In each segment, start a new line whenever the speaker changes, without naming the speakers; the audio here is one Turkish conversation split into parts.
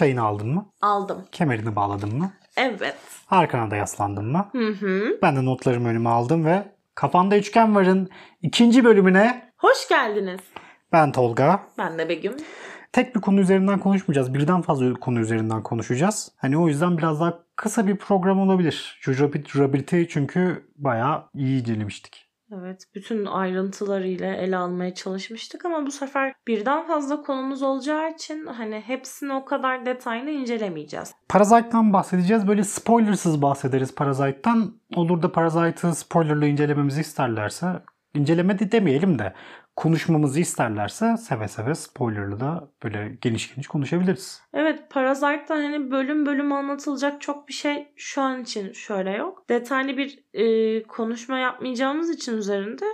Çayını aldın mı?
Aldım.
Kemerini bağladın mı?
Evet.
Arkana da yaslandın mı?
Hı hı.
Ben de notlarımı önüme aldım ve Kafanda Üçgen Var'ın ikinci bölümüne
Hoş geldiniz.
ben Tolga.
Ben de Begüm.
Tek bir konu üzerinden konuşmayacağız. Birden fazla konu üzerinden konuşacağız. Hani o yüzden biraz daha kısa bir program olabilir. Rabbit'i çünkü bayağı iyi incelemiştik.
Evet, bütün ayrıntılarıyla ele almaya çalışmıştık ama bu sefer birden fazla konumuz olacağı için hani hepsini o kadar detaylı incelemeyeceğiz.
Parasite'dan bahsedeceğiz. Böyle spoilersız bahsederiz Parasite'dan. Olur da Parasite'ı spoilerlı incelememizi isterlerse, incelemedi demeyelim de konuşmamızı isterlerse seve seve spoilerlı da böyle geniş geniş konuşabiliriz.
Evet, Parasite'da hani bölüm bölüm anlatılacak çok bir şey şu an için şöyle yok. Detaylı bir e, konuşma yapmayacağımız için üzerinde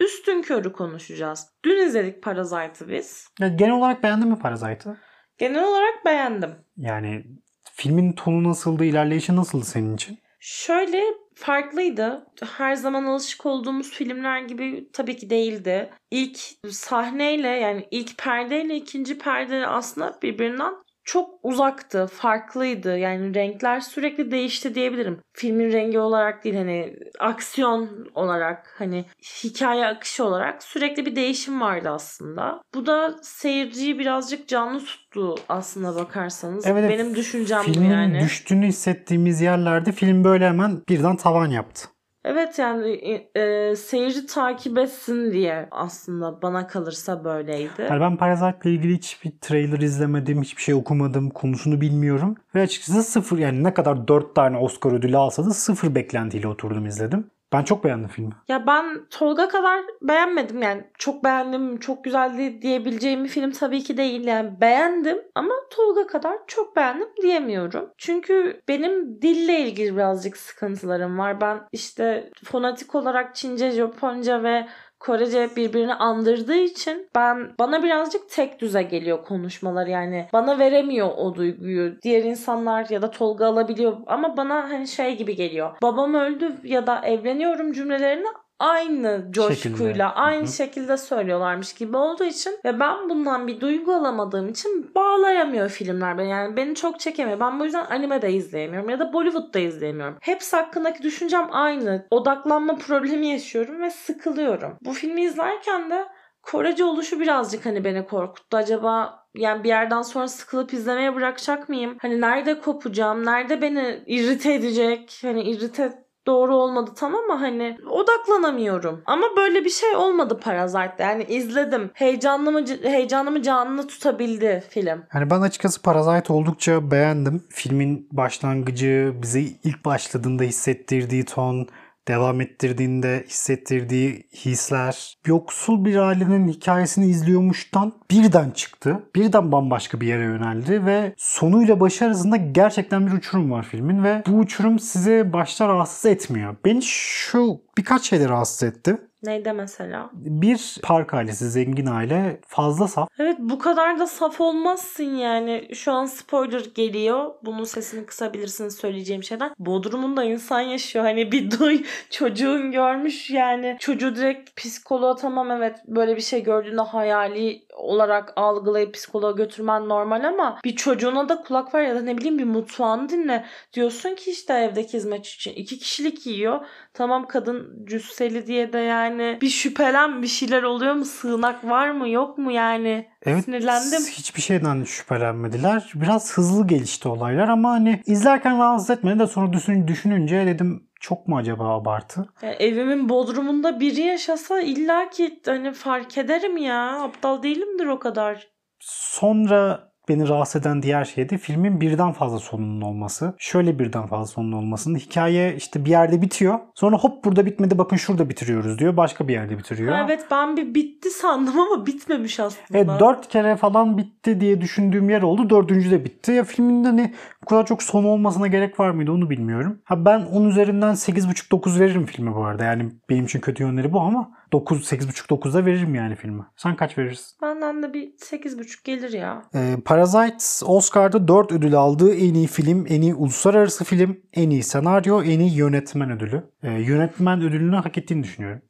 üstün körü konuşacağız. Dün izledik Parasite'ı biz.
Ya genel olarak beğendin mi Parasite'ı?
Genel olarak beğendim.
Yani filmin tonu nasıldı, ilerleyişi nasıldı senin için?
Şöyle farklıydı. Her zaman alışık olduğumuz filmler gibi tabii ki değildi. İlk sahneyle yani ilk perdeyle ikinci perde aslında birbirinden çok uzaktı, farklıydı. Yani renkler sürekli değişti diyebilirim. Filmin rengi olarak değil hani aksiyon olarak hani hikaye akışı olarak sürekli bir değişim vardı aslında. Bu da seyirciyi birazcık canlı tuttu aslına bakarsanız.
Evet,
Benim düşüncem bu
Filmin
yani.
düştüğünü hissettiğimiz yerlerde film böyle hemen birden tavan yaptı.
Evet yani e, seyirci takip etsin diye aslında bana kalırsa böyleydi.
Yani ben Parasite ile ilgili hiçbir trailer izlemedim, hiçbir şey okumadım, konusunu bilmiyorum. Ve açıkçası sıfır yani ne kadar dört tane Oscar ödülü alsa da sıfır beklentiyle oturdum izledim. Ben çok beğendim filmi.
Ya ben Tolga kadar beğenmedim yani çok beğendim çok güzeldi diyebileceğim bir film tabii ki değil yani beğendim ama Tolga kadar çok beğendim diyemiyorum. Çünkü benim dille ilgili birazcık sıkıntılarım var. Ben işte fonetik olarak Çince, Japonca ve Korece birbirini andırdığı için ben bana birazcık tek düze geliyor konuşmalar yani bana veremiyor o duyguyu. Diğer insanlar ya da Tolga alabiliyor ama bana hani şey gibi geliyor. Babam öldü ya da evleniyorum cümlelerini aynı coşkuyla
Şekilde.
aynı
Hı hı.
şekilde söylüyorlarmış gibi olduğu için ve ben bundan bir duygu alamadığım için bağlayamıyor filmler beni. Yani beni çok çekemiyor. Ben bu yüzden anime de izleyemiyorum ya da Bollywood da izleyemiyorum. Hepsi hakkındaki düşüncem aynı. Odaklanma problemi yaşıyorum ve sıkılıyorum. Bu filmi izlerken de Korece oluşu birazcık hani beni korkuttu. Acaba yani bir yerden sonra sıkılıp izlemeye bırakacak mıyım? Hani nerede kopacağım? Nerede beni irrite edecek? Hani irrite doğru olmadı tamam ama hani odaklanamıyorum. Ama böyle bir şey olmadı Parasite'da. Yani izledim. Heyecanımı heyecanımı canlı tutabildi film.
Yani ben açıkçası Parasite oldukça beğendim. Filmin başlangıcı, bize ilk başladığında hissettirdiği ton, devam ettirdiğinde hissettirdiği hisler. Yoksul bir ailenin hikayesini izliyormuştan birden çıktı. Birden bambaşka bir yere yöneldi ve sonuyla başı arasında gerçekten bir uçurum var filmin ve bu uçurum size başta rahatsız etmiyor. Beni şu birkaç şeyde rahatsız etti.
Neyde mesela?
Bir park ailesi, zengin aile fazla saf.
Evet bu kadar da saf olmazsın yani. Şu an spoiler geliyor. Bunun sesini kısabilirsiniz söyleyeceğim şeyden. Bodrum'unda insan yaşıyor. Hani bir duy çocuğun görmüş yani. Çocuğu direkt psikoloğa tamam evet böyle bir şey gördüğünde hayali olarak algılayıp psikoloğa götürmen normal ama bir çocuğuna da kulak ver ya da ne bileyim bir mutfağını dinle. Diyorsun ki işte evdeki hizmetçi için iki kişilik yiyor. Tamam kadın cüsseli diye de yani bir şüphelen bir şeyler oluyor mu? Sığınak var mı yok mu yani?
Evet,
Sinirlendim.
Hiçbir şeyden şüphelenmediler. Biraz hızlı gelişti olaylar ama hani izlerken rahatsız etmedi de sonra düşün, düşününce dedim çok mu acaba abartı?
Yani evimin bodrumunda biri yaşasa illa ki hani fark ederim ya. Aptal değilimdir o kadar.
Sonra beni rahatsız eden diğer şey de filmin birden fazla sonunun olması. Şöyle birden fazla sonunun olmasının. Hikaye işte bir yerde bitiyor. Sonra hop burada bitmedi bakın şurada bitiriyoruz diyor. Başka bir yerde bitiriyor.
Evet ben bir bitti sandım ama bitmemiş aslında.
Evet dört kere falan bitti diye düşündüğüm yer oldu. Dördüncü de bitti. Ya filmin hani bu kadar çok son olmasına gerek var mıydı onu bilmiyorum. Ha ben 10 üzerinden 8.5-9 veririm filme bu arada. Yani benim için kötü yönleri bu ama 9 8.5-9'da veririm yani filme. Sen kaç verirsin?
Benden de bir 8.5 gelir ya.
Ee, Parasite Oscar'da 4 ödül aldığı en iyi film, en iyi uluslararası film, en iyi senaryo, en iyi yönetmen ödülü. Ee, yönetmen ödülünü hak ettiğini düşünüyorum.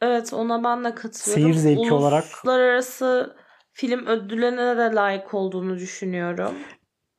Evet ona ben de katılıyorum.
Seyir zevki olarak-
Uluslararası film ödüllerine de layık olduğunu düşünüyorum.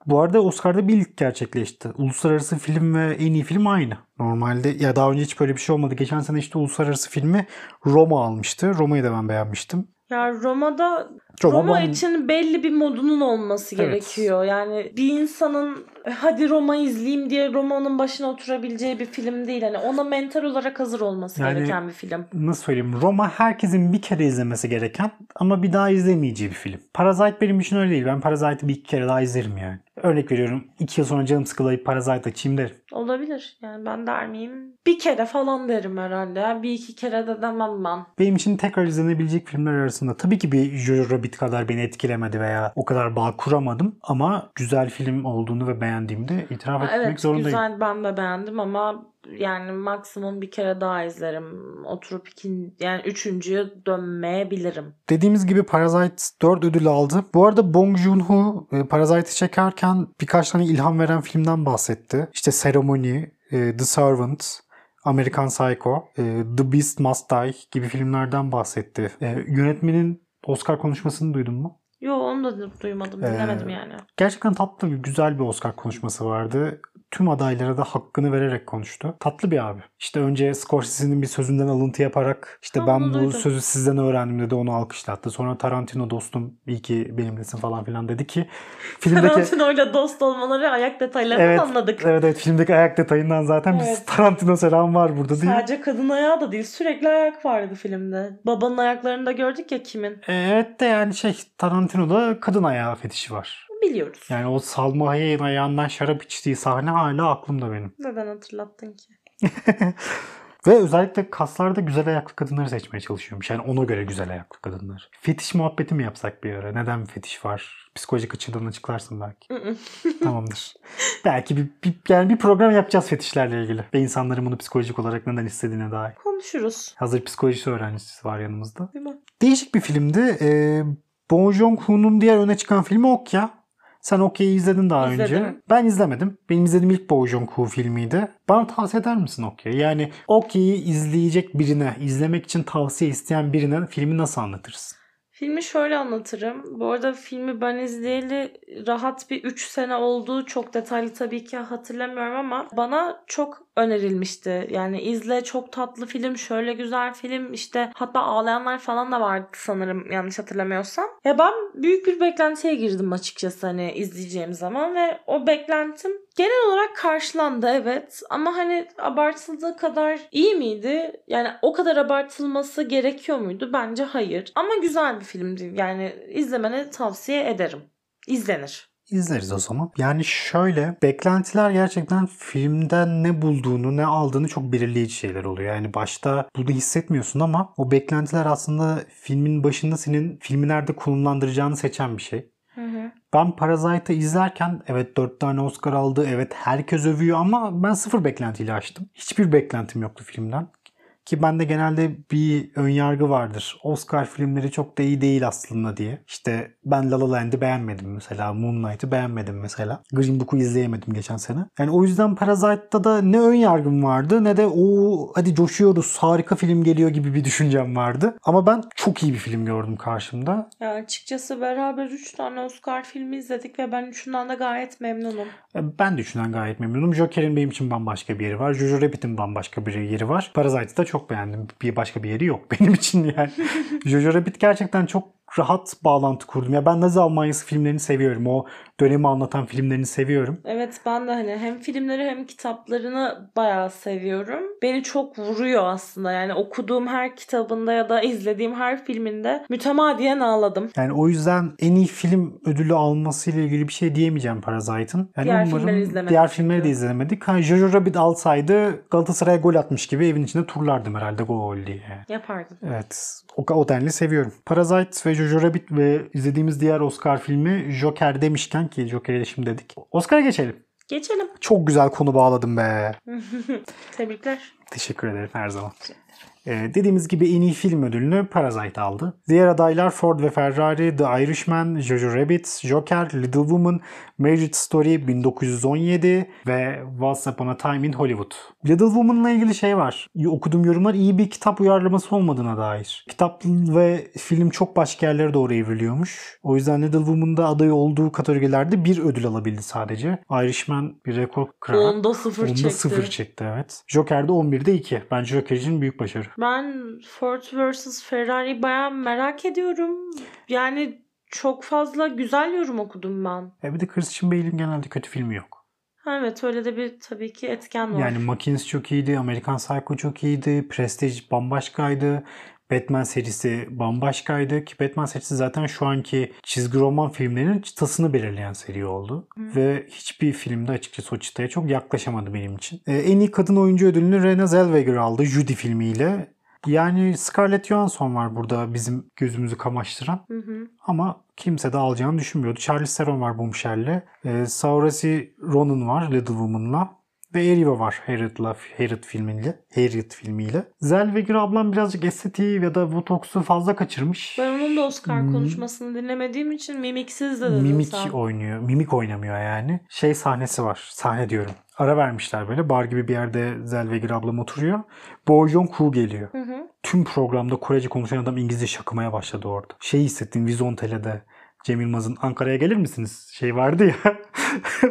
Bu arada Oscar'da bir ilk gerçekleşti. Uluslararası film ve en iyi film aynı. Normalde ya daha önce hiç böyle bir şey olmadı. Geçen sene işte uluslararası filmi Roma almıştı. Roma'yı da ben beğenmiştim.
Ya Roma'da
Roma
Roma
bam-
için belli bir modunun olması
Evet.
gerekiyor. Yani bir insanın "E, hadi Roma izleyeyim diye Roma'nın başına oturabileceği bir film değil. Hani ona mental olarak hazır olması
Yani-
gereken bir film.
nasıl söyleyeyim Roma herkesin bir kere izlemesi gereken ama bir daha izlemeyeceği bir film. Parasite benim için öyle değil. Ben Parasite'ı bir iki kere daha izlerim yani. Örnek veriyorum. iki yıl sonra canım sıkılayıp Parasite açayım derim.
Olabilir. Yani ben der miyim? Bir kere falan derim herhalde. Bir iki kere de demem ben.
Benim için tekrar izlenebilecek filmler arasında tabii ki bir Jojo Rabbit kadar beni etkilemedi veya o kadar bağ kuramadım ama güzel film olduğunu ve beğendiğimi de itiraf
Ha,
etmek
Evet
zorundayım.
güzel ben de beğendim ama yani maksimum bir kere daha izlerim. Oturup ikin, yani üçüncüye dönmeyebilirim.
Dediğimiz gibi Parasite 4 ödül aldı. Bu arada Bong Joon-ho e, Parasite'i çekerken birkaç tane ilham veren filmden bahsetti. İşte Ceremony, e, The Servant, American Psycho, e, The Beast Must Die gibi filmlerden bahsetti. Yönetmenin Oscar konuşmasını duydun mu?
Yo onu da duymadım
Ee,
dinlemedim yani.
Gerçekten tatlı, güzel bir Oscar konuşması vardı. Tüm adaylara da hakkını vererek konuştu. Tatlı bir abi. İşte önce Scorsese'nin bir sözünden alıntı yaparak işte
Ha,
ben bu
duydum.
sözü sizden öğrendim dedi onu alkışlattı. Sonra Tarantino dostum iyi ki benimlesin falan filan dedi ki filmdeki
Tarantino'yla dost olmaları ayak detaylarını
Evet,
anladık.
evet evet filmdeki ayak detayından zaten biz
Evet.
Tarantino selam var burada diye.
Sadece kadın ayağı da değil sürekli ayak vardı filmde. Babanın ayaklarını da gördük ya kimin.
Evet de yani şey Tarantino'da kadın ayağı fetişi var.
Biliyoruz.
Yani o Salma Hayek'in ayağından şarap içtiği sahne hala aklımda benim.
Neden hatırlattın ki?
Ve özellikle kaslarda güzel ayaklı kadınları seçmeye çalışıyormuş. Yani ona göre güzel ayaklı kadınlar. Fetiş muhabbeti mi yapsak bir ara? Neden fetiş var? Psikolojik açıdan açıklarsın belki. Tamamdır. belki bir, bir- yani bir program yapacağız fetişlerle ilgili. Ve insanların bunu psikolojik olarak neden istediğine dair.
Konuşuruz.
Hazır psikolojisi öğrencisi var yanımızda.
Değil mi?
Değişik bir filmdi. Ee, Bong Joon-ho'nun diğer öne çıkan filmi Okya. Sen Okya'yı izledin daha önce.
İzledim.
Ben izlemedim. Benim izlediğim ilk Bong Joon-ho filmiydi. Bana tavsiye eder misin Okya'yı? Yani Okya'yı izleyecek birine, izlemek için tavsiye isteyen birine filmi nasıl anlatırsın?
Filmi şöyle anlatırım. Bu arada filmi ben izleyeli rahat bir 3 sene oldu. Çok detaylı tabii ki hatırlamıyorum ama bana çok önerilmişti. Yani izle çok tatlı film, şöyle güzel film. işte hatta ağlayanlar falan da vardı sanırım yanlış hatırlamıyorsam. Ya ben büyük bir beklentiye girdim açıkçası hani izleyeceğim zaman ve o beklentim genel olarak karşılandı evet. Ama hani abartıldığı kadar iyi miydi? Yani o kadar abartılması gerekiyor muydu? Bence hayır. Ama güzel bir filmdi. Yani izlemeni tavsiye ederim. İzlenir.
İzleriz o zaman. Yani şöyle beklentiler gerçekten filmden ne bulduğunu ne aldığını çok belirleyici şeyler oluyor. Yani başta bunu hissetmiyorsun ama o beklentiler aslında filmin başında senin filmi nerede konumlandıracağını seçen bir şey.
Hı hı.
Ben Parasite'ı izlerken evet 4 tane Oscar aldı. Evet herkes övüyor ama ben sıfır beklentiyle açtım. Hiçbir beklentim yoktu filmden. Ki bende genelde bir ön yargı vardır. Oscar filmleri çok da iyi değil aslında diye. İşte ben La La Land'i beğenmedim mesela. Moonlight'ı beğenmedim mesela. Green Book'u izleyemedim geçen sene. Yani o yüzden Parasite'da da ne ön yargım vardı ne de o hadi coşuyoruz harika film geliyor gibi bir düşüncem vardı. Ama ben çok iyi bir film gördüm karşımda.
Ya açıkçası beraber 3 tane Oscar filmi izledik ve ben üçünden de gayet memnunum.
E, Ben de üçünden gayet memnunum. Joker'in benim için bambaşka bir yeri var. Jojo Rabbit'in bambaşka bir yeri var. Parasite'ı da çok beğendim. Bir başka bir yeri yok benim için yani. Jojo Rabbit gerçekten çok rahat bağlantı kurdum. Ya ben Nazi Almanyası filmlerini seviyorum. O dönemi anlatan filmlerini seviyorum.
Evet ben de hani hem filmleri hem kitaplarını bayağı seviyorum. Beni çok vuruyor aslında. Yani okuduğum her kitabında ya da izlediğim her filminde mütemadiyen ağladım.
Yani o yüzden en iyi film ödülü almasıyla ilgili bir şey diyemeyeceğim Parasite'ın. Yani
Diğer
umarım
filmleri izlemedik
diğer filmleri de izlemedik. Ha, Jojo Rabbit alsaydı Galatasaray'a gol atmış gibi evin içinde turlardım herhalde gol diye.
Yapardım.
Evet. O, o denli seviyorum. Parasite ve Jojo Rabbit ve izlediğimiz diğer Oscar filmi Joker demişken ki Joker'e de şimdi dedik. Oscar'a geçelim.
Geçelim.
Çok güzel konu bağladım be.
Tebrikler.
Teşekkür ederim her zaman. Ee, dediğimiz gibi en iyi film ödülünü Parasite aldı. Diğer adaylar Ford ve Ferrari, The Irishman, Jojo Rabbit, Joker, Little Woman, Marriage Story 1917 ve Once Upon a Time in Hollywood. Little Woman'la ilgili şey var. Okuduğum yorumlar iyi bir kitap uyarlaması olmadığına dair. Kitap ve film çok başka yerlere doğru evriliyormuş. O yüzden Little Woman'da aday olduğu kategorilerde bir ödül alabildi sadece. Irishman bir rekor kırarak.
Onda sıfır
Onda
çekti.
sıfır çekti evet. Joker'de 11'de 2. Bence Joker için büyük başarı.
Ben Ford vs. Ferrari bayağı merak ediyorum. Yani çok fazla güzel yorum okudum ben.
E bir de Christian Bale'in genelde kötü filmi yok.
Evet öyle de bir tabii ki etken var.
Yani McKinsey çok iyiydi, American Psycho çok iyiydi, Prestige bambaşkaydı. Batman serisi bambaşkaydı ki Batman serisi zaten şu anki çizgi roman filmlerinin çıtasını belirleyen seri oldu.
Hı.
Ve hiçbir filmde açıkçası o çıtaya çok yaklaşamadı benim için. Ee, en iyi kadın oyuncu ödülünü Renée Zellweger aldı Judy filmiyle. Yani Scarlett Johansson var burada bizim gözümüzü kamaştıran.
Hı hı.
Ama kimse de alacağını düşünmüyordu. Charlize Theron var Bombshell'le. Ee, Saoirse Ronan var Little Woman'la. Ve Eriva var Harriet'la, Harriet filmiyle. Harriet filmiyle. Zellweger ablam birazcık estetiği ya da botoks'u fazla kaçırmış.
Ben onun da Oscar
Hmm.
konuşmasını dinlemediğim için mimiksiz de dedim
Mimik
sen.
oynuyor. Mimik oynamıyor yani. Şey sahnesi var. Sahne diyorum. Ara vermişler böyle. Bar gibi bir yerde Zellweger ablam oturuyor. Bo Jong-Hu geliyor.
Hı hı.
Tüm programda Korece konuşan adam İngilizce şakımaya başladı orada. Şey hissettim Vizontele'de. Cem Yılmaz'ın Ankara'ya gelir misiniz? Şey vardı ya.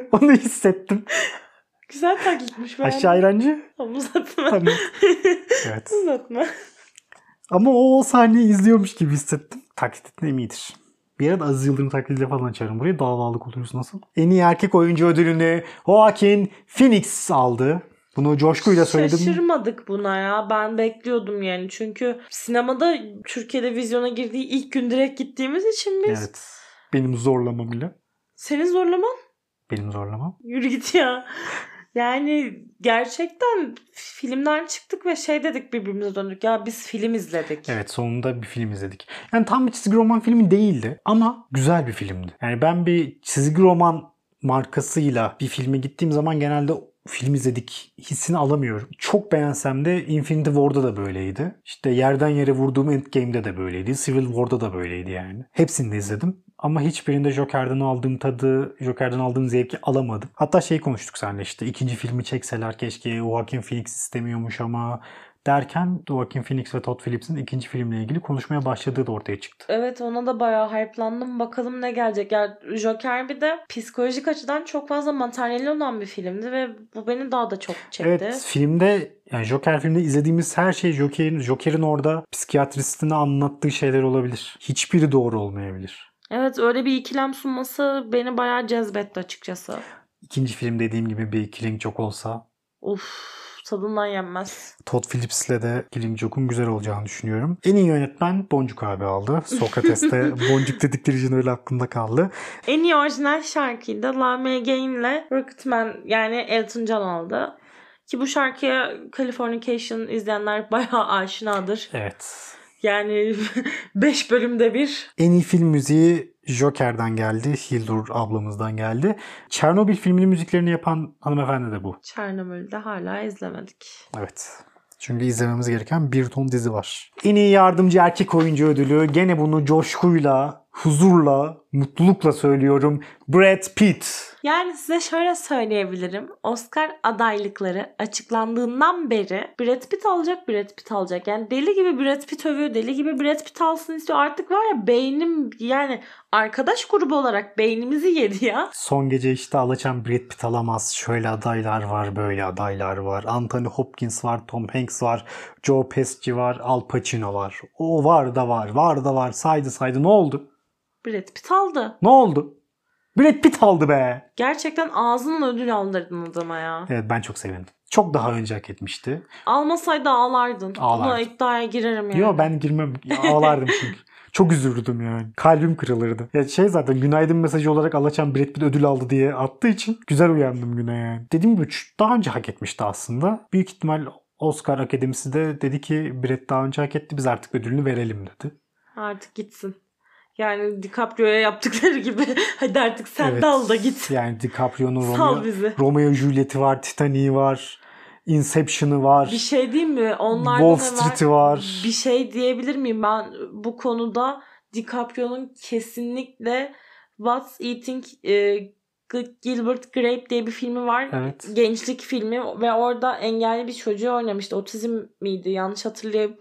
Onu hissettim.
Güzel taklitmiş ben.
Aşağı İrancı.
Uzatma.
Tamam. Evet.
Uzatma.
Ama o, o sahneyi izliyormuş gibi hissettim. Taklit ettiğim iyidir. Bir ara da Aziz Yıldırım taklidiyle falan açarım burayı. Davalık oluruz nasıl? En iyi erkek oyuncu ödülünü Joaquin Phoenix aldı. Bunu coşkuyla söyledim.
Şaşırmadık buna ya. Ben bekliyordum yani. Çünkü sinemada Türkiye'de vizyona girdiği ilk gün direkt gittiğimiz için biz.
Evet. Benim zorlamam ile.
Senin zorlaman
Benim zorlamam.
yürü git ya. Yani gerçekten filmden çıktık ve şey dedik birbirimize döndük. Ya biz film izledik.
Evet sonunda bir film izledik. Yani tam bir çizgi roman filmi değildi ama güzel bir filmdi. Yani ben bir çizgi roman markasıyla bir filme gittiğim zaman genelde film izledik hissini alamıyorum. Çok beğensem de Infinity War'da da böyleydi. İşte yerden yere vurduğum Endgame'de de böyleydi. Civil War'da da böyleydi yani. Hepsini de izledim. Ama hiçbirinde Joker'den aldığım tadı, Joker'den aldığım zevki alamadım. Hatta şey konuştuk seninle işte ikinci filmi çekseler keşke Joaquin Phoenix istemiyormuş ama derken Joaquin Phoenix ve Todd Phillips'in ikinci filmle ilgili konuşmaya başladığı da ortaya çıktı.
Evet ona da bayağı hype'landım. Bakalım ne gelecek. Yani Joker bir de psikolojik açıdan çok fazla materyali olan bir filmdi ve bu beni daha da çok çekti.
Evet filmde yani Joker filmde izlediğimiz her şey Joker'in Joker'in orada psikiyatristine anlattığı şeyler olabilir. Hiçbiri doğru olmayabilir.
Evet öyle bir ikilem sunması beni bayağı cezbetti açıkçası.
İkinci film dediğim gibi bir Killing Joke olsa
Uf tadından yenmez.
Todd Phillips'le de Killing Joke'un güzel olacağını düşünüyorum. En iyi yönetmen Boncuk abi aldı. Sokrates'te Boncuk dedikleri için öyle aklımda kaldı.
En iyi orijinal şarkıyı da La Gain'le Rocketman yani Elton John aldı. Ki bu şarkıya Californication izleyenler bayağı aşinadır.
Evet.
Yani 5 bölümde bir.
En iyi film müziği Joker'den geldi. Hildur ablamızdan geldi. Çernobil filminin müziklerini yapan hanımefendi de bu.
Çernobil'de hala izlemedik.
Evet. Çünkü izlememiz gereken bir ton dizi var. En iyi yardımcı erkek oyuncu ödülü gene bunu coşkuyla, huzurla, mutlulukla söylüyorum. Brad Pitt.
Yani size şöyle söyleyebilirim. Oscar adaylıkları açıklandığından beri Brad Pitt alacak, Brad Pitt alacak. Yani deli gibi Brad Pitt övüyor, deli gibi Brad Pitt alsın istiyor. Artık var ya beynim yani arkadaş grubu olarak beynimizi yedi ya.
Son gece işte Alaçam Brad Pitt alamaz. Şöyle adaylar var, böyle adaylar var. Anthony Hopkins var, Tom Hanks var, Joe Pesci var, Al Pacino var. O var da var, var da var. Saydı saydı. Ne oldu?
Brad Pitt aldı.
Ne oldu? Brad Pitt aldı be.
Gerçekten ağzının ödül aldırdın adama ya.
Evet ben çok sevindim. Çok daha önce hak etmişti.
Almasaydı ağlardın.
Ağlardım.
Buna iddiaya girerim yani.
Yo ben girmem. Ağlardım çünkü. Çok üzüldüm yani. Kalbim kırılırdı. Ya şey zaten günaydın mesajı olarak Alaçam Brad Pitt ödül aldı diye attığı için güzel uyandım güne yani. Dediğim gibi daha önce hak etmişti aslında. Büyük ihtimal Oscar Akademisi de dedi ki Brad daha önce hak etti biz artık ödülünü verelim dedi.
Artık gitsin. Yani DiCaprio'ya yaptıkları gibi hadi artık sen
Evet.
de al da git.
Yani DiCaprio'nun Romeo. Romeo Juliet'i var, Titanic'i var. Inception'ı var.
Bir şey diyeyim mi? Onlarda
Wall? Street'i var.
Bir şey diyebilir miyim? Ben bu konuda DiCaprio'nun kesinlikle What's Eating e, Gilbert Grape diye bir filmi var.
Evet.
Gençlik filmi ve orada engelli bir çocuğu oynamıştı. Otizm miydi? Yanlış hatırlay-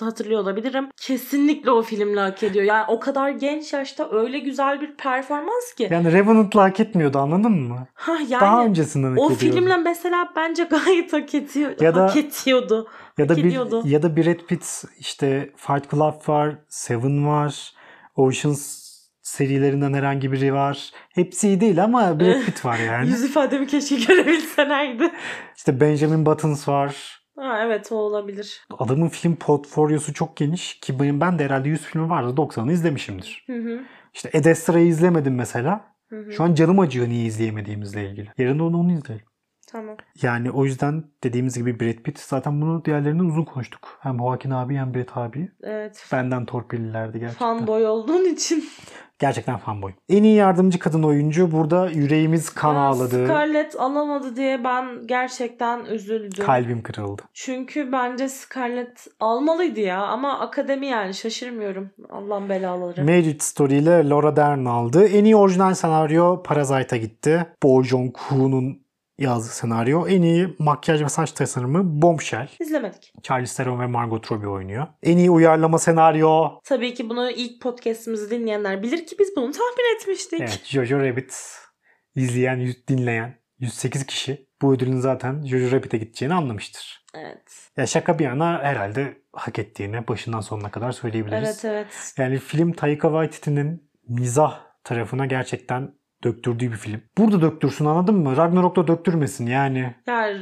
hatırlıyor olabilirim. Kesinlikle o filmle hak ediyor. Yani o kadar genç yaşta öyle güzel bir performans ki.
Yani Revenant'la hak etmiyordu anladın mı?
ha yani
Daha öncesinden hak
o
ediyordu.
filmle mesela bence gayet hak ediyor.
Ya da-
hak ediyordu.
ya da bir ya da Brad Pitt işte Fight Club var, Seven var, Oceans serilerinden herhangi biri var. Hepsi iyi değil ama Brad Pitt var yani.
Yüz ifademi keşke görebilselerdi.
işte Benjamin Buttons var.
Ha evet o olabilir.
Adamın film portfolyosu çok geniş ki benim ben de herhalde 100 filmi vardı 90'ını izlemişimdir.
Hı hı.
İşte Ad Astra'yı izlemedim mesela.
Hı hı.
Şu an canım acıyor niye izleyemediğimizle ilgili. Yarın onu, onu izleyelim.
Tamam.
Yani o yüzden dediğimiz gibi Brad Pitt zaten bunu diğerlerinden uzun konuştuk. Hem Joaquin abi hem Brad abi.
Evet.
Benden torpillilerdi gerçekten.
Fanboy olduğun için.
Gerçekten fanboy. En iyi yardımcı kadın oyuncu burada yüreğimiz kan
Ya,
ağladı.
Scarlett alamadı diye ben gerçekten üzüldüm.
Kalbim kırıldı.
Çünkü bence Scarlett almalıydı ya. Ama akademi yani şaşırmıyorum. Allah'ın belaları.
Marriage Story ile Laura Dern aldı. En iyi orijinal senaryo Parasite'a gitti. Bo Joon-ho'nun yazdığı senaryo. En iyi makyaj ve saç tasarımı Bombshell.
İzlemedik.
Charlize Theron ve Margot Robbie oynuyor. En iyi uyarlama senaryo
Tabii ki bunu ilk podcastimizi dinleyenler bilir ki biz bunu tahmin etmiştik.
Evet, Jojo Rabbit izleyen, dinleyen 108 kişi bu ödülün zaten Jojo Rabbit'e gideceğini anlamıştır.
Evet.
Ya şaka bir yana herhalde hak ettiğini başından sonuna kadar söyleyebiliriz.
Evet evet.
Yani film Taika Waititi'nin mizah tarafına gerçekten döktürdüğü bir film. Burada döktürsün anladın mı? Ragnarok'ta döktürmesin yani.
Ya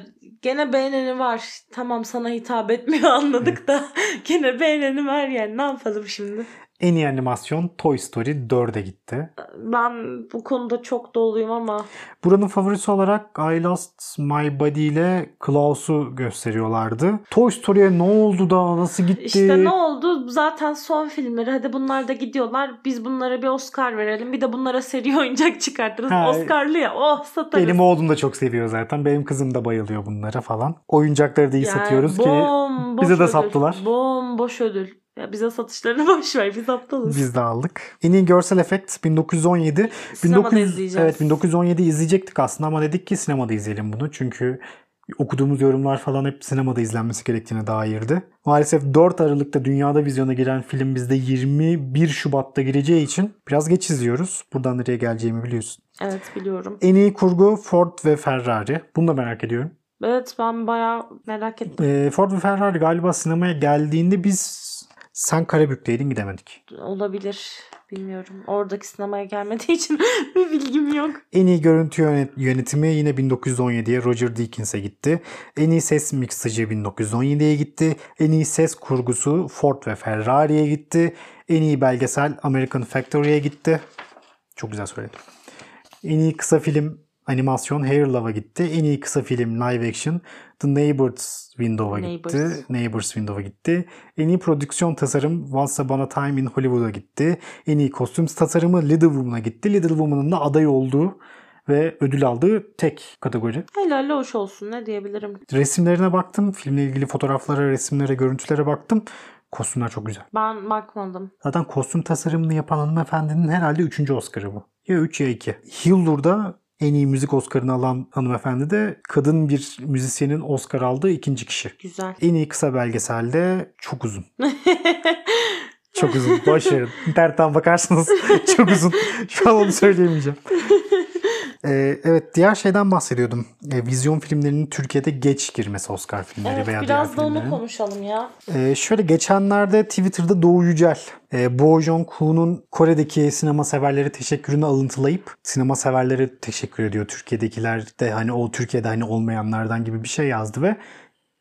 gene beğeneni var. Tamam sana hitap etmiyor anladık da gene beğeneni var yani ne yapalım şimdi?
En iyi animasyon Toy Story 4'e gitti.
Ben bu konuda çok doluyum ama
Buranın favorisi olarak I Lost My Body ile Klaus'u gösteriyorlardı. Toy Story'e ne oldu da nasıl gitti?
işte ne oldu? Zaten son filmleri hadi bunlar da gidiyorlar. Biz bunlara bir Oscar verelim. Bir de bunlara seri oyuncak çıkartırız.
Ha,
Oscar'lı ya. Oh satarız.
Benim oğlum da çok seviyor zaten. Benim kızım da bayılıyor bunlara falan. Oyuncakları da iyi
Yani
satıyoruz ki
bomboş
bize de
ödül.
sattılar.
Bomboş ödül. Ya bize satışlarını boş ver. Biz aptalız.
biz de aldık. En iyi görsel efekt 1917.
Sinemada
1900
izleyeceğiz.
Evet 1917 izleyecektik aslında ama dedik ki sinemada izleyelim bunu. Çünkü okuduğumuz yorumlar falan hep sinemada izlenmesi gerektiğine dairdi. Maalesef 4 Aralık'ta dünyada vizyona giren film bizde 21 Şubat'ta gireceği için biraz geç izliyoruz. Buradan nereye geleceğimi biliyorsun.
Evet biliyorum.
En iyi kurgu Ford ve Ferrari. Bunu da merak ediyorum.
Evet ben bayağı merak ettim.
Ee, Ford ve Ferrari galiba sinemaya geldiğinde biz sen Karabük'teydin gidemedik.
Olabilir. Bilmiyorum. Oradaki sinemaya gelmediği için bir bilgim yok.
En iyi görüntü yönet- yönetimi yine 1917'ye Roger Deakins'e gitti. En iyi ses miksajı 1917'ye gitti. En iyi ses kurgusu Ford ve Ferrari'ye gitti. En iyi belgesel American Factory'ye gitti. Çok güzel söyledim. En iyi kısa film animasyon Hair Love'a gitti. En iyi kısa film live action The Neighbors Window'a gitti.
Neighbors.
Neighbors Window'a gitti. En iyi prodüksiyon tasarım Once Upon a Time in Hollywood'a gitti. En iyi kostüm tasarımı Little Woman'a gitti. Little Woman'ın da aday olduğu ve ödül aldığı tek kategori.
Helal hoş olsun ne diyebilirim.
Resimlerine baktım. Filmle ilgili fotoğraflara, resimlere, görüntülere baktım. Kostümler çok güzel.
Ben bakmadım.
Zaten kostüm tasarımını yapan hanımefendinin herhalde 3. Oscar'ı bu. Ya 3 ya 2. Hilldur'da en iyi müzik Oscar'ını alan hanımefendi de kadın bir müzisyenin Oscar aldığı ikinci kişi.
Güzel.
En iyi kısa belgeselde çok uzun. Çok uzun. Boş verin. İnternetten bakarsanız çok uzun. Şu an onu söyleyemeyeceğim. Ee, evet diğer şeyden bahsediyordum. Ee, vizyon filmlerinin Türkiye'de geç girmesi Oscar filmleri
evet
veya
biraz
diğer
da onu
filmlerin.
konuşalım ya.
Ee, şöyle geçenlerde Twitter'da Doğu Yücel e, Bo Joon-ho'nun Kore'deki sinema severleri teşekkürünü alıntılayıp sinema severleri teşekkür ediyor. Türkiye'dekiler de hani o Türkiye'de hani olmayanlardan gibi bir şey yazdı ve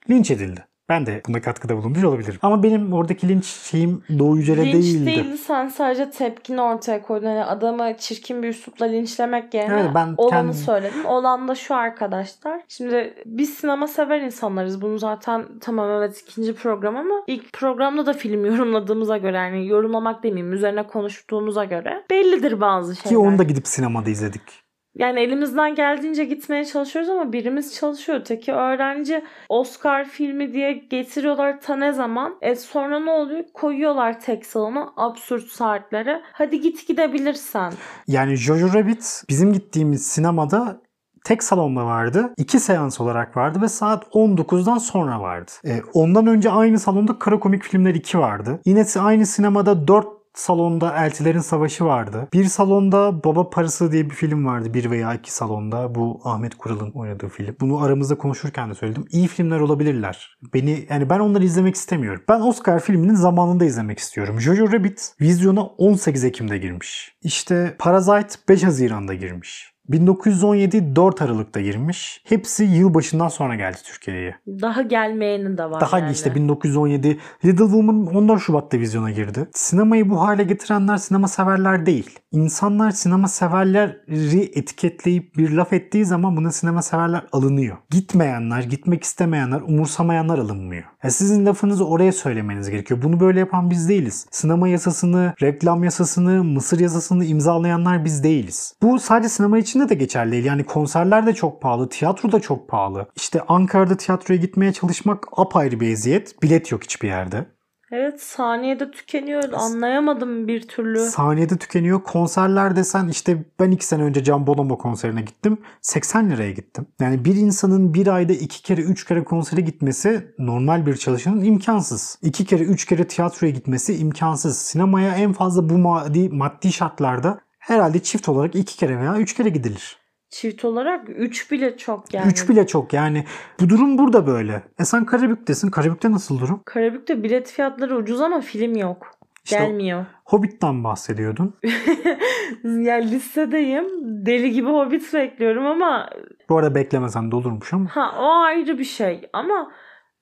linç edildi. Ben de buna katkıda bulunmuş olabilirim. Ama benim oradaki linç şeyim Doğu Yücel'e
Linç
değildi.
değildi sen sadece tepkini ortaya koydun. Hani adamı çirkin bir üslupla linçlemek yerine
Evet, ben
olanı
kendim-
söyledim. Olan da şu arkadaşlar. Şimdi biz sinema sever insanlarız. Bunu zaten tamam evet ikinci program ama ilk programda da film yorumladığımıza göre yani yorumlamak demeyeyim üzerine konuştuğumuza göre bellidir bazı şeyler.
Ki onu da gidip sinemada izledik.
Yani elimizden geldiğince gitmeye çalışıyoruz ama birimiz çalışıyor. Öteki öğrenci Oscar filmi diye getiriyorlar ta ne zaman. E sonra ne oluyor? Koyuyorlar tek salona absürt saatlere. Hadi git gidebilirsen.
Yani Jojo Rabbit bizim gittiğimiz sinemada tek salonda vardı. iki seans olarak vardı ve saat 19'dan sonra vardı. E, ondan önce aynı salonda Kara Komik Filmler 2 vardı. Yine aynı sinemada 4 salonda Eltilerin Savaşı vardı. Bir salonda Baba Parası diye bir film vardı. Bir veya iki salonda. Bu Ahmet Kural'ın oynadığı film. Bunu aramızda konuşurken de söyledim. İyi filmler olabilirler. Beni yani ben onları izlemek istemiyorum. Ben Oscar filminin zamanında izlemek istiyorum. Jojo Rabbit vizyona 18 Ekim'de girmiş. İşte Parasite 5 Haziran'da girmiş. 1917 4 Aralık'ta girmiş. Hepsi yılbaşından sonra geldi Türkiye'ye.
Daha gelmeyeni de var
Daha
yani.
işte 1917 Little Woman 14 Şubat'ta vizyona girdi. Sinemayı bu hale getirenler sinema severler değil. İnsanlar sinema severleri etiketleyip bir laf ettiği zaman buna sinema severler alınıyor. Gitmeyenler, gitmek istemeyenler, umursamayanlar alınmıyor. Ya sizin lafınızı oraya söylemeniz gerekiyor. Bunu böyle yapan biz değiliz. Sinema yasasını, reklam yasasını, Mısır yasasını imzalayanlar biz değiliz. Bu sadece sinema içinde de geçerli değil. Yani konserler de çok pahalı, tiyatro da çok pahalı. İşte Ankara'da tiyatroya gitmeye çalışmak apayrı bir eziyet. Bilet yok hiçbir yerde.
Evet saniyede tükeniyor. Anlayamadım bir türlü.
Saniyede tükeniyor. Konserler desen işte ben iki sene önce Can Bonomo konserine gittim. 80 liraya gittim. Yani bir insanın bir ayda iki kere üç kere konsere gitmesi normal bir çalışanın imkansız. İki kere üç kere tiyatroya gitmesi imkansız. Sinemaya en fazla bu maddi, maddi şartlarda herhalde çift olarak iki kere veya üç kere gidilir.
Çift olarak 3 bile çok yani.
3 bile çok yani. Bu durum burada böyle. E sen Karabük'tesin. Karabük'te nasıl durum?
Karabük'te bilet fiyatları ucuz ama film yok.
İşte
Gelmiyor.
Hobbit'ten bahsediyordun.
yani listedeyim. Deli gibi Hobbit bekliyorum ama
Bu arada beklemesen de olurmuş ama.
ha o ayrı bir şey. Ama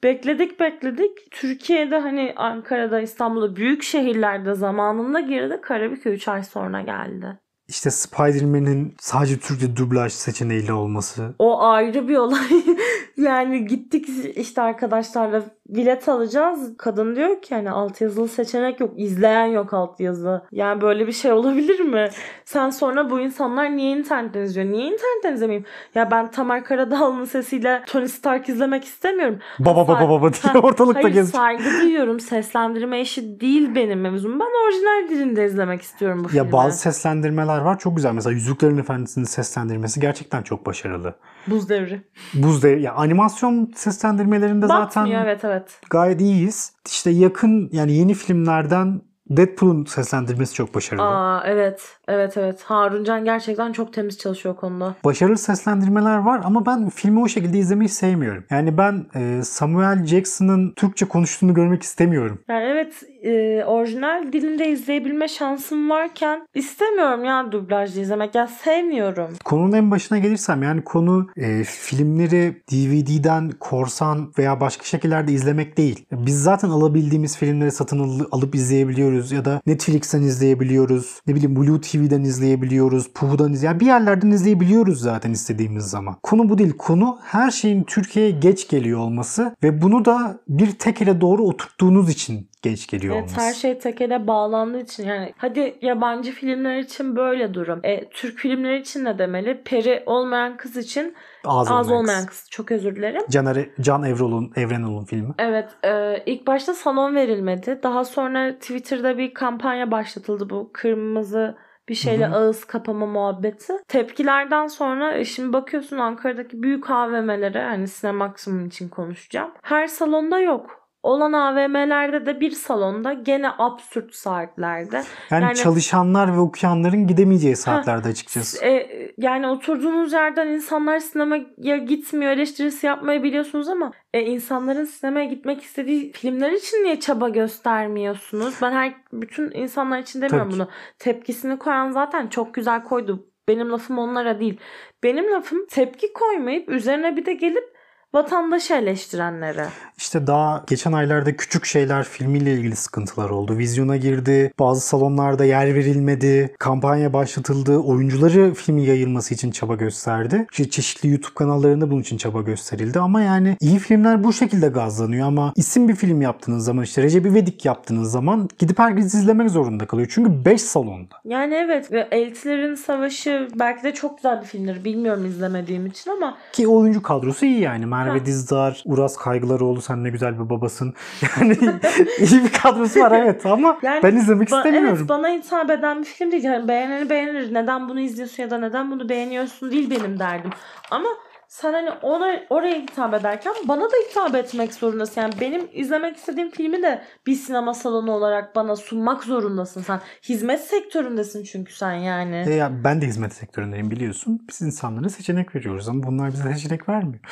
bekledik bekledik. Türkiye'de hani Ankara'da, İstanbul'da büyük şehirlerde zamanında girdi. Karabük'e 3 ay sonra geldi.
İşte Spider-Man'in sadece Türkçe dublaj seçeneğiyle olması.
O ayrı bir olay. yani gittik işte arkadaşlarla bilet alacağız. Kadın diyor ki hani altyazılı seçenek yok. izleyen yok altyazı. Yani böyle bir şey olabilir mi? Sen sonra bu insanlar niye internetten izliyor? Niye internetten izlemeyeyim? Ya ben Tamer Karadağlı'nın sesiyle Tony Stark izlemek istemiyorum.
Baba baba baba diye ortalıkta
Hayır
geziyor.
saygı duyuyorum. Seslendirme işi değil benim mevzum. Ben orijinal dilinde izlemek istiyorum bu filmi.
Ya bazı seslendirmeler var çok güzel. Mesela Yüzüklerin Efendisi'nin seslendirmesi gerçekten çok başarılı.
Buz devri.
Buz Devri, ya animasyon seslendirmelerinde zaten
Batmıyor evet evet.
gayet iyiyiz. İşte yakın yani yeni filmlerden Deadpool'un seslendirmesi çok başarılı.
Aa evet. Evet evet. Haruncan gerçekten çok temiz çalışıyor konuda.
Başarılı seslendirmeler var ama ben filmi o şekilde izlemeyi sevmiyorum. Yani ben e, Samuel Jackson'ın Türkçe konuştuğunu görmek istemiyorum.
Yani evet e, orijinal dilinde izleyebilme şansım varken istemiyorum ya dublajlı izlemek. Ya sevmiyorum.
Konunun en başına gelirsem yani konu e, filmleri DVD'den korsan veya başka şekillerde izlemek değil. Biz zaten alabildiğimiz filmleri satın al- alıp izleyebiliyoruz ya da Netflix'ten izleyebiliyoruz. Ne bileyim Blue TV'den izleyebiliyoruz. Puhu'dan izleyebiliyoruz. Yani bir yerlerden izleyebiliyoruz zaten istediğimiz zaman. Konu bu değil. Konu her şeyin Türkiye'ye geç geliyor olması ve bunu da bir tek ele doğru oturttuğunuz için geç geliyor
Evet
olması.
her şey tekele bağlandığı için yani hadi yabancı filmler için böyle durum. E, Türk filmleri için ne demeli? Peri olmayan kız için
Ağız,
az
olmayan
olmayan
kız.
kız. Çok özür dilerim.
Can, Can Evrol'un, Evrenol'un filmi.
Evet e, ilk başta salon verilmedi. Daha sonra Twitter'da bir kampanya başlatıldı bu kırmızı bir şeyle
Hı hı.
ağız kapama muhabbeti. Tepkilerden sonra e, şimdi bakıyorsun Ankara'daki büyük AVM'lere hani Cinemaximum için konuşacağım. Her salonda yok. Olan AVM'lerde de bir salonda gene absürt saatlerde.
Yani,
Yani-
çalışanlar ve okuyanların gidemeyeceği saatlerde açıkçası.
E, yani oturduğunuz yerden insanlar sinemaya gitmiyor eleştirisi yapmayı biliyorsunuz ama e, insanların sinemaya gitmek istediği filmler için niye çaba göstermiyorsunuz? Ben her bütün insanlar için demiyorum
Tabii
bunu. Tepkisini koyan zaten çok güzel koydu. Benim lafım onlara değil. Benim lafım tepki koymayıp üzerine bir de gelip vatandaşı eleştirenleri.
İşte daha geçen aylarda Küçük Şeyler filmiyle ilgili sıkıntılar oldu. Vizyona girdi, bazı salonlarda yer verilmedi, kampanya başlatıldı, oyuncuları filmin yayılması için çaba gösterdi. İşte çeşitli YouTube kanallarında bunun için çaba gösterildi ama yani iyi filmler bu şekilde gazlanıyor ama isim bir film yaptığınız zaman işte Recep İvedik yaptığınız zaman gidip herkes izlemek zorunda kalıyor. Çünkü 5 salonda.
Yani evet ve Eltilerin Savaşı belki de çok güzel bir filmdir. Bilmiyorum izlemediğim için ama
Ki oyuncu kadrosu iyi yani. Merve. Dizdar, Uras Kaygılaroğlu sen ne güzel bir babasın. Yani iyi bir kadrosu var evet ama
Yani
ben izlemek istemiyorum.
evet bana hitap eden bir film değil. Yani beğeneni beğenir. Neden bunu izliyorsun ya da neden bunu beğeniyorsun değil benim derdim. Ama sen hani ona oraya hitap ederken bana da hitap etmek zorundasın. Yani benim izlemek istediğim filmi de bir sinema salonu olarak bana sunmak zorundasın sen. Hizmet sektöründesin çünkü sen yani.
E ya ben de hizmet sektöründeyim biliyorsun. Biz insanlara seçenek veriyoruz ama bunlar bize seçenek vermiyor.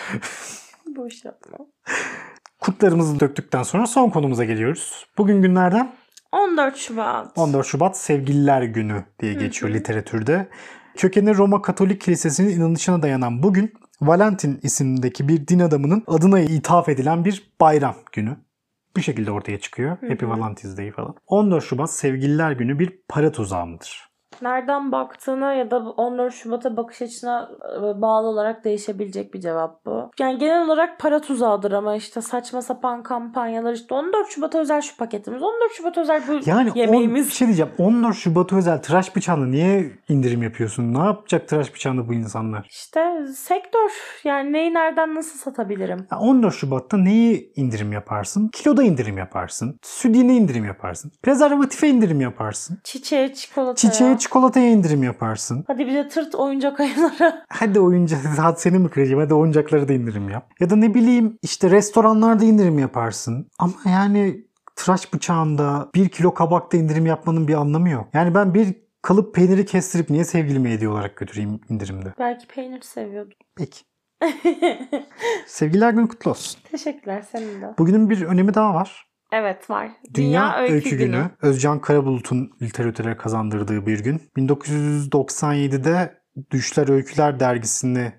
Boş yapma.
Kurtlarımızı döktükten sonra son konumuza geliyoruz. Bugün günlerden
14 Şubat.
14 Şubat Sevgililer Günü diye geçiyor literatürde. Kökeni Roma Katolik Kilisesi'nin inanışına dayanan bugün Valentin isimdeki bir din adamının adına ithaf edilen bir bayram günü. Bu şekilde ortaya çıkıyor. Happy. Valentine's Day falan. 14 Şubat Sevgililer Günü bir para tuzağı mıdır?
Nereden baktığına ya da 14 Şubat'a bakış açına e, bağlı olarak değişebilecek bir cevap bu. Yani genel olarak para tuzağıdır ama işte saçma sapan kampanyalar işte 14 Şubat'a özel şu paketimiz, 14 Şubat'a özel bu
Yani on, bir
yemeğimiz.
şey diyeceğim. 14 Şubat özel tıraş bıçağına niye indirim yapıyorsun? Ne yapacak tıraş bıçağını bu insanlar?
İşte sektör yani neyi nereden nasıl satabilirim?
Ya 14 Şubat'ta neyi indirim yaparsın? Kiloda indirim yaparsın. Südyene indirim yaparsın. Prezervatife indirim yaparsın.
Çiçeğe, çikolataya.
Çiçeğe, çikolataya indirim yaparsın.
Hadi bir de tırt oyuncak ayılara.
Hadi oyuncak, hadi seni mi kıracağım? Hadi oyuncakları da indirim yap. Ya da ne bileyim işte restoranlarda indirim yaparsın. Ama yani tıraş bıçağında bir kilo kabakta indirim yapmanın bir anlamı yok. Yani ben bir kalıp peyniri kestirip niye sevgilime hediye olarak götüreyim indirimde?
Belki peynir seviyordum.
Peki. Sevgililer günü kutlu olsun.
Teşekkürler senin de.
Bugünün bir önemi daha var.
Evet var.
Dünya, Öykü, Günü. Özcan Karabulut'un literatüre kazandırdığı bir gün. 1997'de Düşler Öyküler dergisini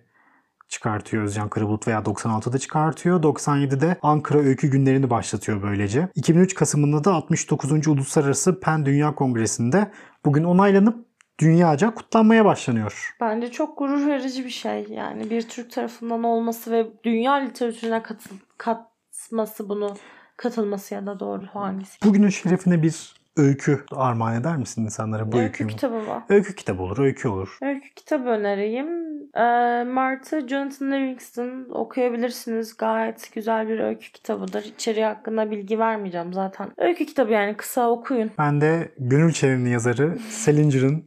çıkartıyor Özcan Karabulut veya 96'da çıkartıyor. 97'de Ankara Öykü Günlerini başlatıyor böylece. 2003 Kasım'ında da 69. Uluslararası Pen Dünya Kongresi'nde bugün onaylanıp dünyaca kutlanmaya başlanıyor.
Bence çok gurur verici bir şey. Yani bir Türk tarafından olması ve dünya literatürüne katıl, katması bunu katılması ya da doğru hangisi?
Bugünün şerefine bir öykü armağan eder misin insanlara bu
Öykü
öyküyü?
kitabı var.
Öykü kitabı olur, öykü olur.
Öykü kitabı önereyim. Ee, Martı Jonathan Livingston okuyabilirsiniz. Gayet güzel bir öykü kitabıdır. İçeriği hakkında bilgi vermeyeceğim zaten. Öykü kitabı yani kısa okuyun.
Ben de Gönül Çelen'in yazarı Salinger'ın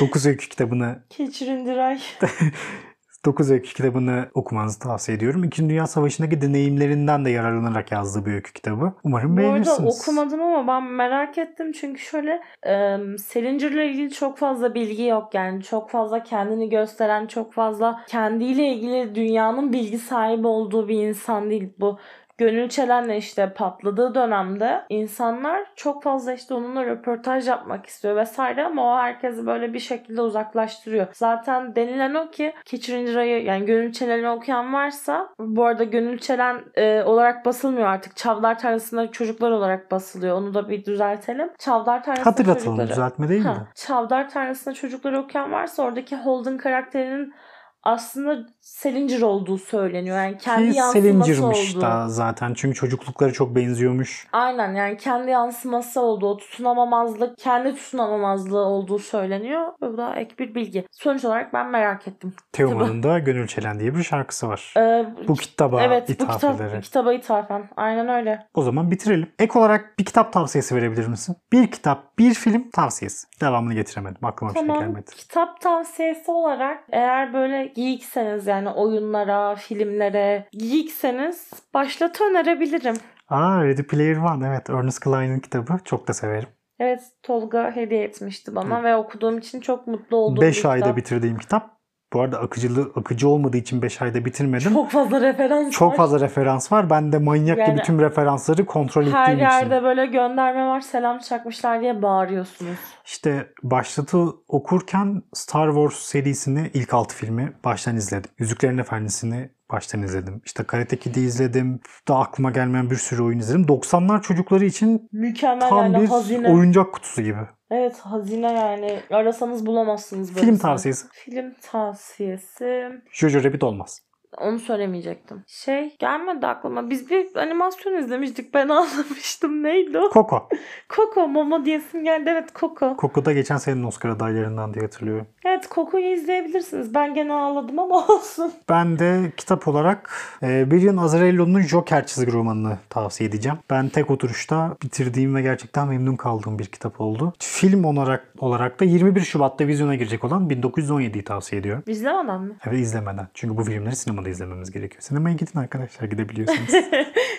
9 öykü kitabını
Keçirin Diray.
9 öykü kitabını okumanızı tavsiye ediyorum. İkinci Dünya Savaşı'ndaki deneyimlerinden de yararlanarak yazdığı bir öykü kitabı. Umarım
Bu arada
beğenirsiniz.
okumadım ama ben merak ettim çünkü şöyle e, Salinger'la ilgili çok fazla bilgi yok yani çok fazla kendini gösteren çok fazla kendiyle ilgili dünyanın bilgi sahibi olduğu bir insan değil bu. Gönül Çelen'le işte patladığı dönemde insanlar çok fazla işte onunla röportaj yapmak istiyor vesaire ama o herkesi böyle bir şekilde uzaklaştırıyor. Zaten denilen o ki Keçirinci Ray'ı yani Gönül Çelen'i okuyan varsa bu arada Gönül Çelen e, olarak basılmıyor artık. Çavdar Tarlası'nda çocuklar olarak basılıyor. Onu da bir düzeltelim. Çavdar Tarlası'nda
Hatırlatalım
çocukları.
düzeltme değil mi?
Ha, Çavdar Tanrısı'nda çocukları okuyan varsa oradaki Holden karakterinin aslında Salinger olduğu söyleniyor. Yani kendi
Ki
yansıması olduğu.
da zaten çünkü çocuklukları çok benziyormuş.
Aynen yani kendi yansıması olduğu, tutunamamazlık, kendi tutunamamazlığı olduğu söyleniyor. Bu da ek bir bilgi. Sonuç olarak ben merak ettim.
Teoman'ın da Gönül Çelen diye bir şarkısı var.
Ee,
Bu kitaba
evet bu
ithaf
kitap,
ederek.
kitaba ithafen. Aynen öyle.
O zaman bitirelim. Ek olarak bir kitap tavsiyesi verebilir misin? Bir kitap, bir film tavsiyesi. Devamını getiremedim. Aklıma bir şey
Tamam.
gelmedi.
Kitap tavsiyesi olarak eğer böyle geekseniz yani oyunlara, filmlere geekseniz başlatı önerebilirim.
Aa Ready Player One evet Ernest Cline'ın kitabı. Çok da severim.
Evet Tolga hediye etmişti bana ve okuduğum için çok mutlu olduğum
5
bir
ayda
kitap.
bitirdiğim kitap. Bu arada akıcılığı akıcı olmadığı için 5 ayda bitirmedim.
Çok fazla referans
Çok
var.
fazla referans var. Ben de manyakça
Yani
bütün referansları kontrol
Her
ettiğim için.
yerde böyle gönderme var selam çakmışlar diye bağırıyorsunuz.
İşte başlatı okurken Star Wars serisini ilk 6 filmi baştan izledim. Yüzüklerin Efendisi'ni baştan izledim. İşte Karate Kid'i izledim. Daha aklıma gelmeyen bir sürü oyun izledim. 90'lar çocukları için
Mükemmel
tam
yani
bir
hazine.
oyuncak kutusu gibi.
Evet hazine yani arasanız bulamazsınız böyle.
Film tavsiyesi.
Film tavsiyesi.
Jojo Rabbit olmaz.
Onu söylemeyecektim. Şey gelmedi aklıma. Biz bir animasyon izlemiştik. Ben ağlamıştım. Neydi o?
Coco.
Coco. Momo diyesim geldi. Evet Coco.
Coco'da geçen senenin Oscar adaylarından diye hatırlıyorum.
Evet Coco'yu izleyebilirsiniz. Ben gene ağladım ama olsun.
Ben de kitap olarak e, Brian Azzarello'nun Joker çizgi romanını tavsiye edeceğim. Ben tek oturuşta bitirdiğim ve gerçekten memnun kaldığım bir kitap oldu. Film olarak olarak da 21 Şubat'ta vizyona girecek olan 1917'yi tavsiye ediyorum.
İzlemeden mi?
Evet izlemeden. Çünkü bu filmleri sinemada izlememiz gerekiyor. Sinemaya gidin arkadaşlar gidebiliyorsunuz.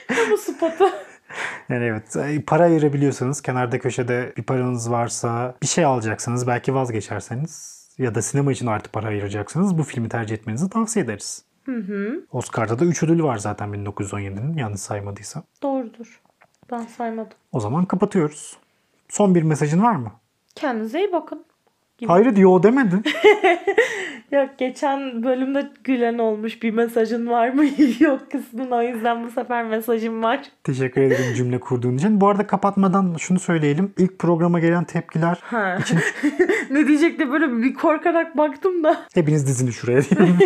Kamu spotu.
yani evet e, para ayırabiliyorsanız kenarda köşede bir paranız varsa bir şey alacaksınız belki vazgeçerseniz ya da sinema için artı para ayıracaksınız bu filmi tercih etmenizi tavsiye ederiz.
Hı hı. Oscar'da
da 3 ödülü var zaten 1917'nin yanlış saymadıysam.
Doğrudur. Ben saymadım.
O zaman kapatıyoruz. Son bir mesajın var mı?
Kendinize iyi bakın. Gibi.
Hayır diyor demedin.
Yok geçen bölümde gülen olmuş bir mesajın var mı? Yok kısmın o yüzden bu sefer mesajım var.
Teşekkür ederim cümle kurduğun için. Bu arada kapatmadan şunu söyleyelim. İlk programa gelen tepkiler
Ha.
için
ne diyecek de böyle bir korkarak baktım da.
hepiniz dizini şuraya diyelim.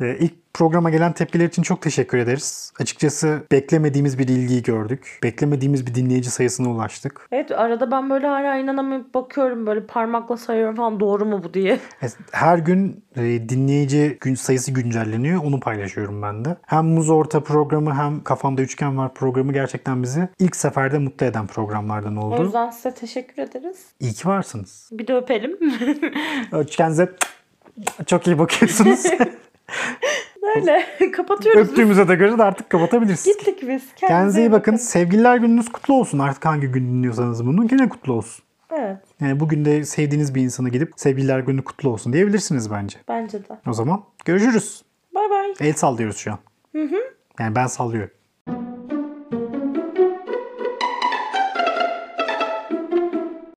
Ee, İlk programa gelen tepkiler için çok teşekkür ederiz. Açıkçası beklemediğimiz bir ilgiyi gördük. Beklemediğimiz bir dinleyici sayısına ulaştık.
Evet arada ben böyle hala inanamayıp bakıyorum böyle parmakla sayıyorum falan doğru mu bu diye.
E, Her gün e, dinleyici gün sayısı güncelleniyor. Onu paylaşıyorum ben de. Hem Muz Orta programı hem Kafamda Üçgen Var programı gerçekten bizi ilk seferde mutlu eden programlardan
O
oldu.
yüzden size teşekkür ederiz.
İyi ki varsınız.
Bir de öpelim.
Kendinize çok iyi bakıyorsunuz.
Öyle kapatıyoruz.
Öptüğümüze de göre de artık kapatabiliriz.
Gittik biz.
Kendinize iyi bakın. Sevgililer gününüz kutlu olsun. Artık hangi gün dinliyorsanız bunu gene kutlu olsun.
Evet
Yani bugün de sevdiğiniz bir insana gidip sevgililer günü kutlu olsun diyebilirsiniz bence.
bence de.
O zaman görüşürüz.
Bay bay.
El sallıyoruz şu an. Yani ben sallıyorum.